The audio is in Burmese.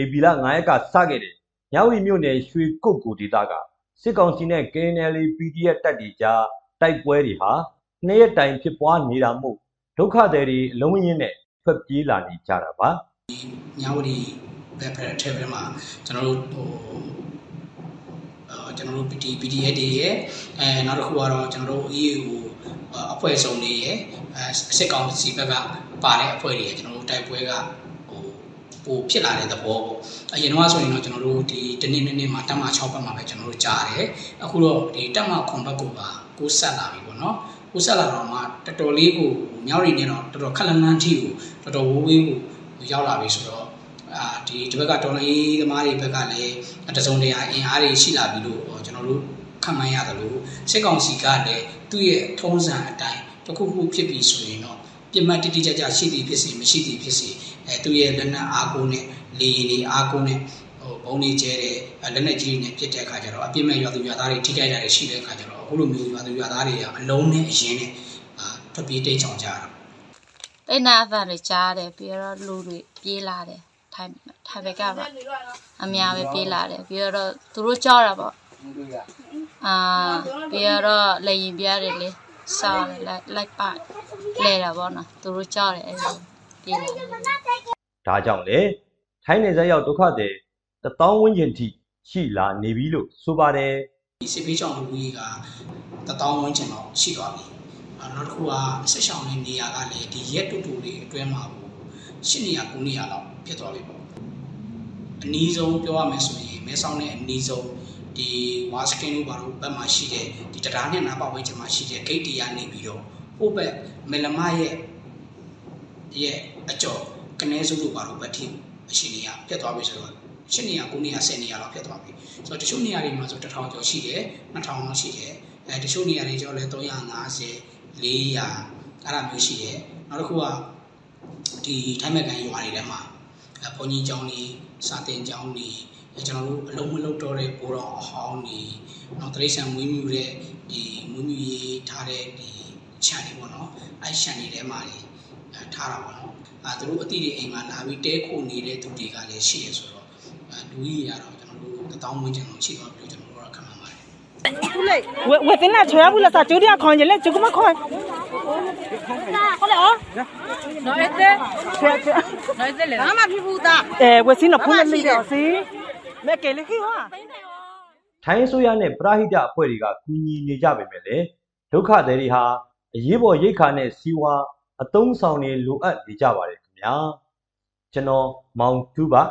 ဧပြီလ9ရက်ကစခဲ့တဲ့မြဝတီမြို့နယ်ရွှေကုတ်ကူဒေသကစစ်ကောင်စီနဲ့ KNL PDF တပ်တွေကြားတိုက်ပွဲတွေဟာနှစ်ရက်တိုင်ဖြစ်ပွားနေတာမို့ဒုက္ခသည်တွေအလုံးမင်းနဲ့ထွက်ပြေးလာနေကြတာပါညဝတီဘက်ဖက်အထက်ဘက်မှာကျွန်တော်တို့ဟိုအာကျွန်တော်တို့ PD PDF တွေရဲ့အဲနောက်တစ်ခုကတော့ကျွန်တော်တို့ EU အဖွဲ့စုံတွေရဲ့အဲစစ်ကောင်စီဘက်ကပါတဲ့အဖွဲ့တွေရဲ့ကျွန်တော်တို့တိုက်ပွဲကဟို ပိုဖြစ်လာတဲ့သဘောပေါ့အရင်တော့ဆိုရင်တော့ကျွန်တော်တို့ဒီတနေ့နေ့နေ့မှာတက်မ6ဘက်မှာပဲကျွန်တော်တို့ကြားတယ်အခုတော့ဒီတက်မခွန်ဘက်ကိုပါကိုဆက်လာပြီပေါ့နော်ကိုဆက်လာတော့မှတော်တော်လေးကိုမြောက်ရီနေတော့တော်တော်ခက်လန်းလန်းထီကိုတော်တော်ဝိုးဝေးကိုရောက်လာပြီဆိုတော့အာဒီဒီဘက်ကတော်လိုင်းသမားတွေဘက်ကလည်းတစုံတရာအင်အားတွေရှိလာပြီလို့ကျွန်တော်တို့ခံမှန်းရတယ်လို့စစ်ကောင်စီကလည်းသူ့ရဲ့ထုံးစံအတိုင်းတခုခုဖြစ်ပြီဆိုရင်တော့ ပြတ်မှတ်တိတိကျကျရှိသည်ဖြစ်စေမရှိသည်ဖြစ်စေအဲသူ့ရဲ့လက်နက်အားကိုးနဲ့လေရင်တွေအားကိုးနဲ့ဟိုဘုံတွေကျဲတဲ့လက်နက်ကြီးတွေနဲ့ပြစ်တဲ့အခါကျတော့အပြစ်မဲ့ရွာသူရွာသားတွေထိခိုက်တာတွေရှိတဲ့အခါကျတော့အခုလိုမျိုးရွာသူရွာသားတွေကအလုံးနဲ့အရင်နဲ့အာထွက်ပြေးတိတ်ချောင်ကြတာတိတ်နာအသံတွေကြားတယ်ပြီးတော့လူတွေပြေးလာတယ်ထိုင်ထိုင်ဘက်ကပါအများပဲပြေးလာတယ်ပြီးတော့သူတို့ကြောက်တာပေါ့အာပြီးတော့လေရင်ပြားတယ်လေစားတယ်လိုက်လိုက်ပါ လဲတာပေါ့နော်သူတို့ကြောက်တယ်အဲ့လိုပြေးလာတယ်ဒါကြောင့်လေထိုင်းနယ်စပ်ရောက်ဒုက္ခသည်တသောင်းဝန်းကျင်ထိရှိလာနေပြီလို့ဆိုပါတယ်ဒီစစ်ပေးချောင်းလူကြီးကတသောင်းဝန်းကျင်တော့ရှိသွားပြီနောက်တစ်ခုကဆက်ရှောင်းတဲ့နေရာကလည်းဒီရက်တူတူလေးအတွဲမှာဘူး၈နေရာ9နေရာလောက်ဖြစ်သွားပြီပေါ့အနည်းဆုံးပြောရမယ်ဆိုရင်မဲဆောင်းနဲ့အနည်းဆုံးဒီဝါစကင်တို့ဘာလို့ဘက်မှာရှိတဲ့ဒီတရားနဲ့နားပတ်ဝန်းကျင်မှာရှိတဲ့ဂိတ်တရားနေပြီးတော့ ဟိုဘက်မလမရဲ့ရဲ့အကျော်ကနေစုတို့ဘာလို့ဘက်ထိအရှိနေရပြတ်သွားပြီဆိုတော့ရှစ်နေရ9နေရ10နေရလောက်ဖြစ်သွားပြီဆိုတော့တချို့နေရာတွေမှာဆို1000ကျော်ရှိတယ်2000လောက်ရှိတယ်အဲတချို့နေရာတွေကျော်လဲ350 400အဲ့ဒါမျိုးရှိတယ်နောက်တစ်ခုကဒီထိုင်းမဲ့ကန်ရွာတွေထဲမှာဘုန်းကြီးကျောင်းတွေစာသင်ကျောင်းတွေကျွန်တော်တို့အလုံးမလုံးတော့တဲ့ဘိုးတော်အဟောင်းတွေနောက်တရိษံမွေးမြူတဲ့ဒီမွေးမြူရေးထားတဲ့ဒီ ရှန်နေပေါ့နော်အဲရှန်နေတဲ့မှာတွေထားတာပေါ့နော်အဲသူတို့အတိတွေအိမ်မှာလာပြီးတဲခိုနေတဲ့သူတွေကလည်းရှိရဆိုတော့လူကြီးရတော့ကျွန်တော်တို့တောင်းဝင်ကျွန်တော်ရှိသွားပြီးကျွန်တော်တို့ကခံမှာပါတယ်ခုလေဝတ်တင်လာချွဲဘူးလားစာကျိုးတရခွန်ကြလေကျုကမခွန်ဟုတ်လေနော်အဲ့တဲ့နော်အဲ့လေဘာမှဖြစ်ဘူးသားအဲဝစီနော်ဖုန်းလေးရောစီမဲကလေးခိဟာထိုင်းဆိုရနဲ့ပရာဟိတအဖွဲ့တွေကကူညီနေကြပေမဲ့လေဒုက္ခသည်တွေဟာ အရေးပေါ်ရိတ်ခါနဲ့စီဝါအသုံးဆောင်တွေလိုအပ်နေကြပါတယ်ခင်ဗျာကျွန်တော်မောင်သူပါ